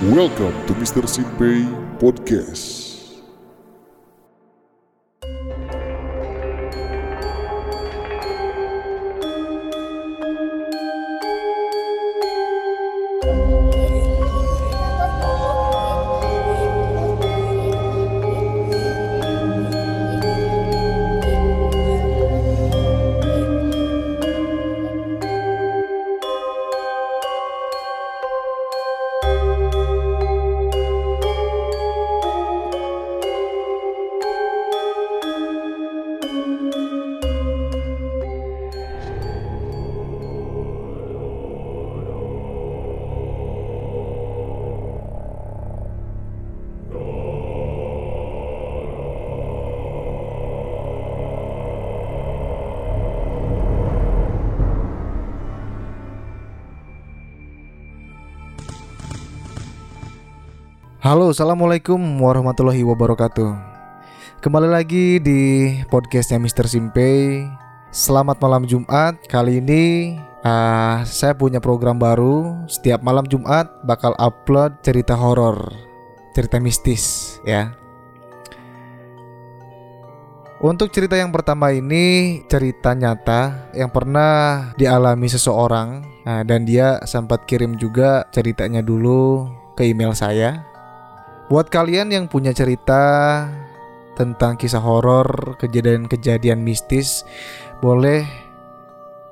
Welcome to Mr. Simpei Podcast. Halo, assalamualaikum warahmatullahi wabarakatuh. Kembali lagi di podcastnya Mr. Simpei. Selamat malam Jumat. Kali ini uh, saya punya program baru. Setiap malam Jumat bakal upload cerita horor, cerita mistis, ya. Untuk cerita yang pertama ini cerita nyata yang pernah dialami seseorang nah, dan dia sempat kirim juga ceritanya dulu ke email saya Buat kalian yang punya cerita tentang kisah horor, kejadian-kejadian mistis, boleh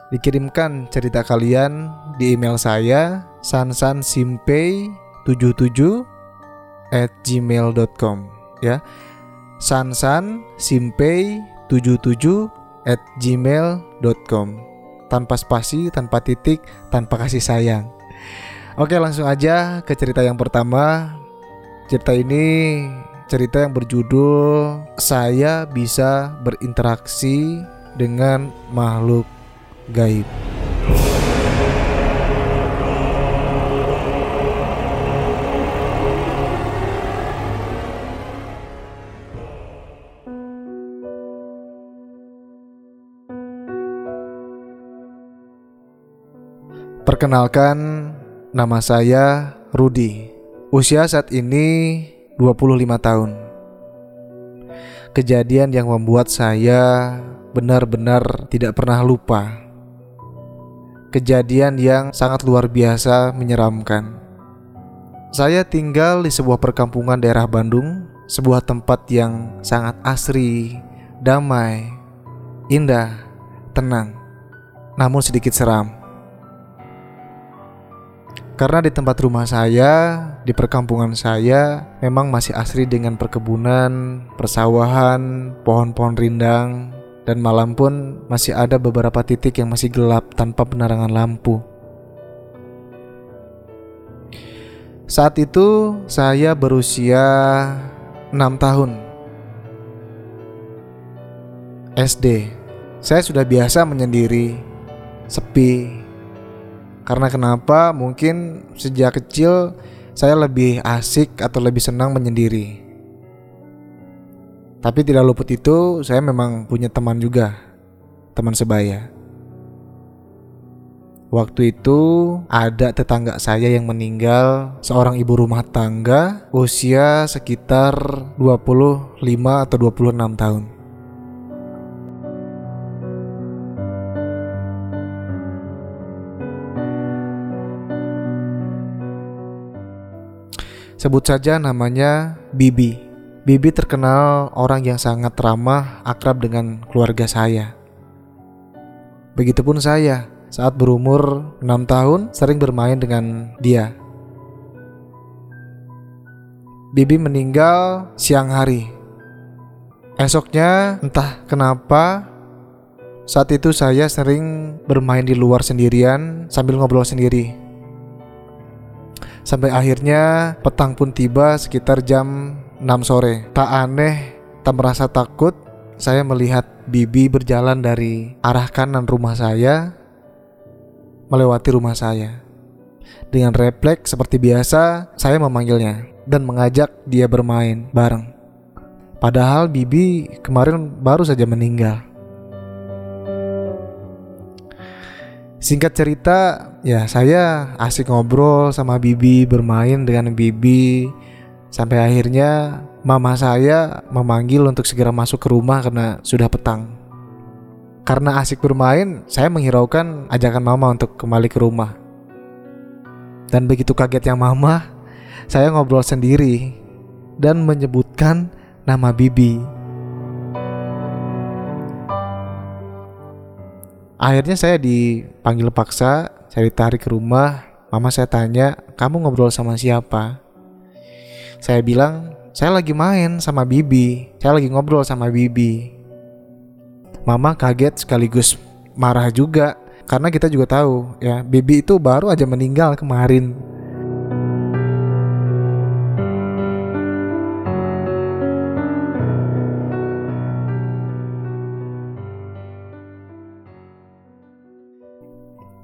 dikirimkan cerita kalian di email saya sansansimpe77 at gmail.com ya. sansansimpe77 at gmail.com tanpa spasi, tanpa titik, tanpa kasih sayang. Oke langsung aja ke cerita yang pertama Cerita ini cerita yang berjudul Saya bisa berinteraksi dengan makhluk gaib. Perkenalkan, nama saya Rudi. Usia saat ini 25 tahun. Kejadian yang membuat saya benar-benar tidak pernah lupa. Kejadian yang sangat luar biasa menyeramkan. Saya tinggal di sebuah perkampungan daerah Bandung, sebuah tempat yang sangat asri, damai, indah, tenang, namun sedikit seram. Karena di tempat rumah saya, di perkampungan saya, memang masih asri dengan perkebunan, persawahan, pohon-pohon rindang, dan malam pun masih ada beberapa titik yang masih gelap tanpa penerangan lampu. Saat itu saya berusia 6 tahun. SD. Saya sudah biasa menyendiri, sepi, karena kenapa? Mungkin sejak kecil saya lebih asik atau lebih senang menyendiri. Tapi tidak luput itu, saya memang punya teman juga, teman sebaya. Waktu itu ada tetangga saya yang meninggal, seorang ibu rumah tangga usia sekitar 25 atau 26 tahun. Sebut saja namanya Bibi. Bibi terkenal orang yang sangat ramah, akrab dengan keluarga saya. Begitupun saya, saat berumur 6 tahun sering bermain dengan dia. Bibi meninggal siang hari. Esoknya entah kenapa saat itu saya sering bermain di luar sendirian sambil ngobrol sendiri. Sampai akhirnya petang pun tiba sekitar jam 6 sore. Tak aneh, tak merasa takut, saya melihat Bibi berjalan dari arah kanan rumah saya melewati rumah saya. Dengan refleks seperti biasa, saya memanggilnya dan mengajak dia bermain bareng. Padahal Bibi kemarin baru saja meninggal. Singkat cerita, ya saya asik ngobrol sama Bibi, bermain dengan Bibi. Sampai akhirnya mama saya memanggil untuk segera masuk ke rumah karena sudah petang. Karena asik bermain, saya menghiraukan ajakan mama untuk kembali ke rumah. Dan begitu kagetnya mama, saya ngobrol sendiri Dan menyebutkan nama Bibi Akhirnya saya dipanggil paksa, saya ditarik ke rumah. Mama saya tanya, kamu ngobrol sama siapa? Saya bilang, saya lagi main sama Bibi. Saya lagi ngobrol sama Bibi. Mama kaget sekaligus marah juga karena kita juga tahu ya Bibi itu baru aja meninggal kemarin.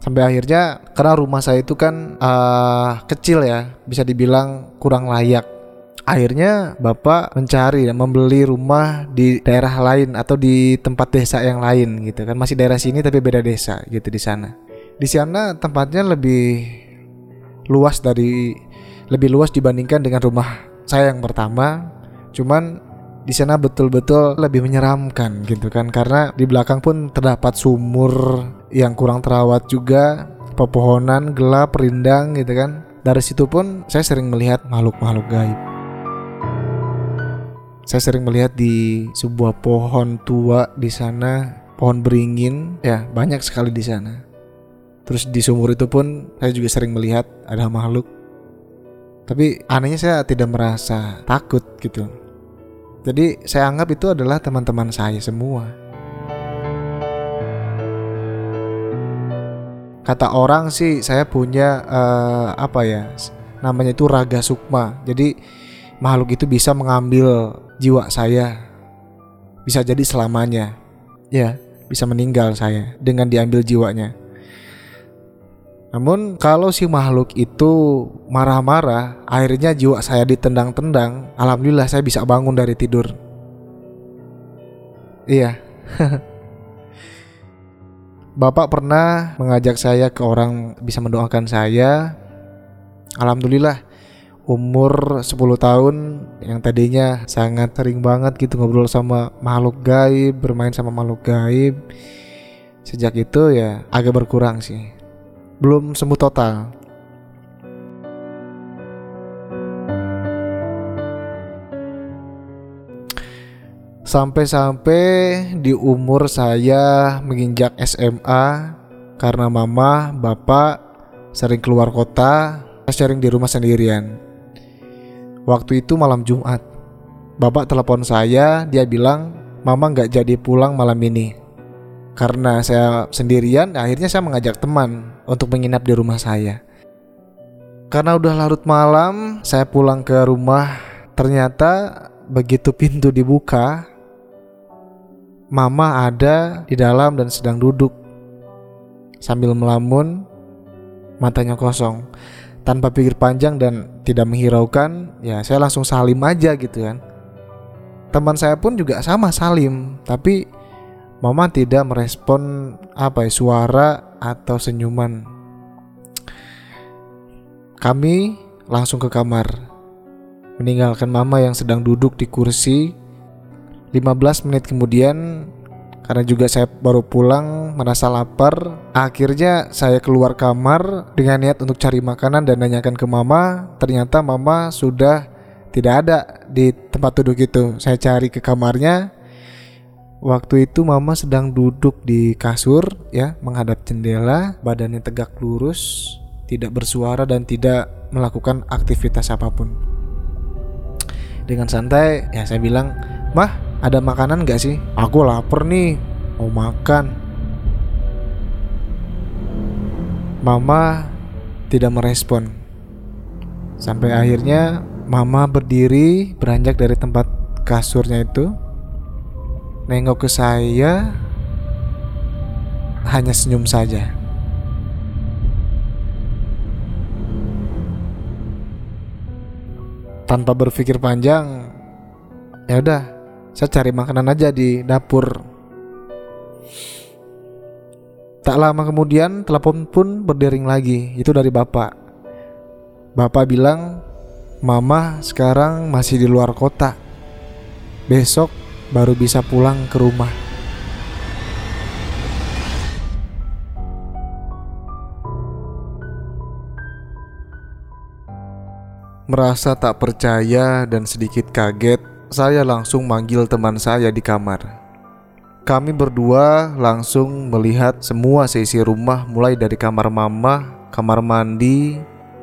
Sampai akhirnya karena rumah saya itu kan uh, kecil ya bisa dibilang kurang layak. Akhirnya bapak mencari dan membeli rumah di daerah lain atau di tempat desa yang lain gitu kan. Masih daerah sini tapi beda desa gitu di sana. Di sana tempatnya lebih luas dari lebih luas dibandingkan dengan rumah saya yang pertama. Cuman di sana betul-betul lebih menyeramkan gitu kan. Karena di belakang pun terdapat sumur yang kurang terawat juga pepohonan gelap rindang gitu kan. Dari situ pun saya sering melihat makhluk-makhluk gaib. Saya sering melihat di sebuah pohon tua di sana pohon beringin ya banyak sekali di sana. Terus di sumur itu pun saya juga sering melihat ada makhluk. Tapi anehnya saya tidak merasa takut gitu jadi saya anggap itu adalah teman-teman saya semua. Kata orang sih saya punya uh, apa ya? Namanya itu raga sukma. Jadi makhluk itu bisa mengambil jiwa saya. Bisa jadi selamanya. Ya, bisa meninggal saya dengan diambil jiwanya. Namun kalau si makhluk itu marah-marah, akhirnya jiwa saya ditendang-tendang, alhamdulillah saya bisa bangun dari tidur. Iya. Bapak pernah mengajak saya ke orang bisa mendoakan saya. Alhamdulillah umur 10 tahun yang tadinya sangat sering banget gitu ngobrol sama makhluk gaib, bermain sama makhluk gaib. Sejak itu ya agak berkurang sih belum sembuh total. Sampai-sampai di umur saya menginjak SMA karena mama, bapak sering keluar kota, sering di rumah sendirian. Waktu itu malam Jumat. Bapak telepon saya, dia bilang, "Mama nggak jadi pulang malam ini." Karena saya sendirian, akhirnya saya mengajak teman untuk menginap di rumah saya. Karena udah larut malam, saya pulang ke rumah. Ternyata begitu pintu dibuka, Mama ada di dalam dan sedang duduk sambil melamun, matanya kosong. Tanpa pikir panjang dan tidak menghiraukan, ya saya langsung salim aja gitu kan. Teman saya pun juga sama salim, tapi Mama tidak merespon apa ya suara atau senyuman. Kami langsung ke kamar, meninggalkan Mama yang sedang duduk di kursi. 15 menit kemudian, karena juga saya baru pulang, merasa lapar, akhirnya saya keluar kamar dengan niat untuk cari makanan dan nanyakan ke Mama. Ternyata Mama sudah tidak ada di tempat duduk itu. Saya cari ke kamarnya, Waktu itu mama sedang duduk di kasur ya, menghadap jendela, badannya tegak lurus, tidak bersuara dan tidak melakukan aktivitas apa pun. Dengan santai, ya saya bilang, "Mah, ada makanan gak sih? Aku lapar nih, mau makan." Mama tidak merespon. Sampai akhirnya mama berdiri beranjak dari tempat kasurnya itu nengok ke saya hanya senyum saja. Tanpa berpikir panjang, ya udah, saya cari makanan aja di dapur. Tak lama kemudian telepon pun berdering lagi, itu dari bapak. Bapak bilang, "Mama sekarang masih di luar kota. Besok baru bisa pulang ke rumah." Merasa tak percaya dan sedikit kaget, saya langsung manggil teman saya di kamar. Kami berdua langsung melihat semua sisi rumah mulai dari kamar mama, kamar mandi,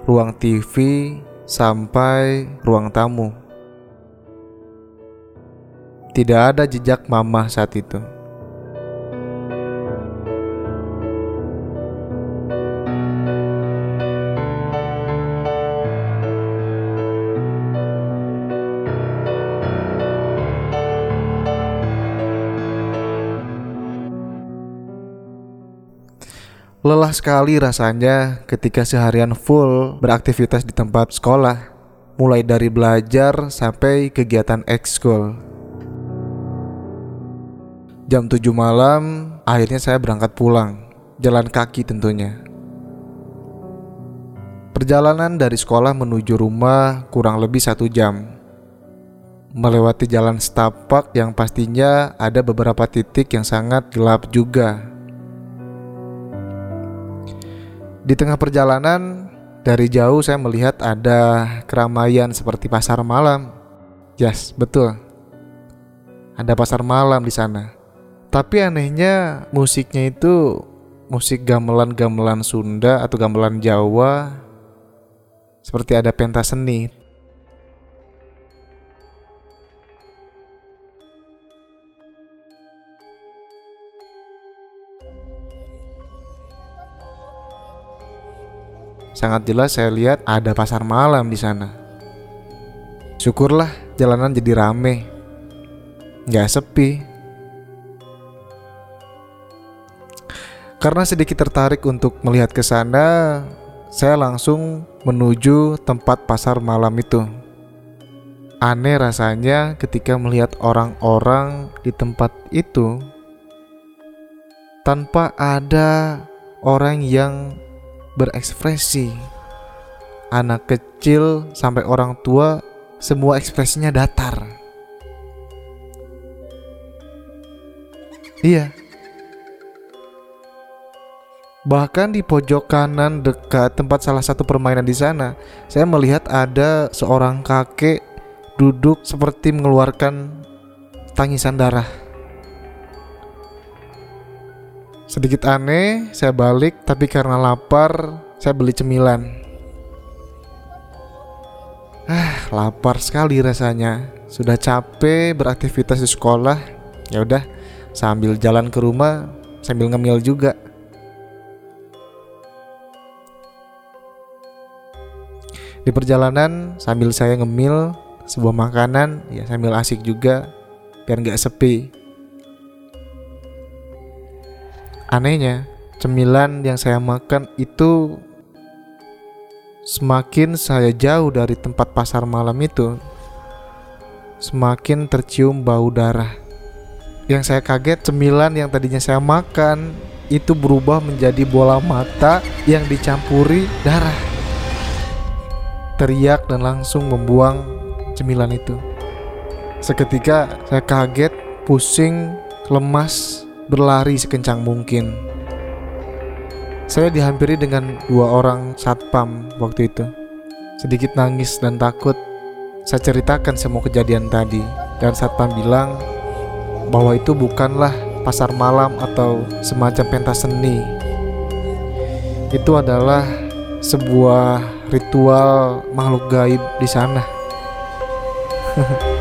ruang TV, sampai ruang tamu. Tidak ada jejak mama saat itu. Lelah sekali rasanya ketika seharian full beraktivitas di tempat sekolah, mulai dari belajar sampai kegiatan ekskul. Jam 7 malam, akhirnya saya berangkat pulang, jalan kaki tentunya. Perjalanan dari sekolah menuju rumah kurang lebih satu jam. Melewati jalan setapak yang pastinya ada beberapa titik yang sangat gelap juga Di tengah perjalanan, dari jauh saya melihat ada keramaian seperti pasar malam. Yes, betul. Ada pasar malam di sana. Tapi anehnya musiknya itu musik gamelan-gamelan Sunda atau gamelan Jawa seperti ada pentas seni Sangat jelas saya lihat ada pasar malam di sana. Syukurlah jalanan jadi rame, nggak sepi. Karena sedikit tertarik untuk melihat ke sana, saya langsung menuju tempat pasar malam itu. Aneh rasanya ketika melihat orang-orang di tempat itu tanpa ada orang yang berekspresi. Anak kecil sampai orang tua semua ekspresinya datar. Iya. Bahkan di pojok kanan dekat tempat salah satu permainan di sana, saya melihat ada seorang kakek duduk seperti mengeluarkan tangisan darah. Sedikit aneh, saya balik, tapi karena lapar, saya beli cemilan. Ah, lapar sekali rasanya. Sudah capek beraktivitas di sekolah. Ya udah, sambil jalan ke rumah, sambil ngemil juga. Di perjalanan sambil saya ngemil sebuah makanan, ya sambil asik juga biar nggak sepi. Anehnya, cemilan yang saya makan itu semakin saya jauh dari tempat pasar malam itu, semakin tercium bau darah. Yang saya kaget, cemilan yang tadinya saya makan itu berubah menjadi bola mata yang dicampuri darah. Teriak dan langsung membuang cemilan itu. Seketika saya kaget, pusing, lemas, berlari sekencang mungkin. Saya dihampiri dengan dua orang satpam waktu itu. Sedikit nangis dan takut, saya ceritakan semua kejadian tadi dan satpam bilang bahwa itu bukanlah pasar malam atau semacam pentas seni. Itu adalah sebuah ritual makhluk gaib di sana.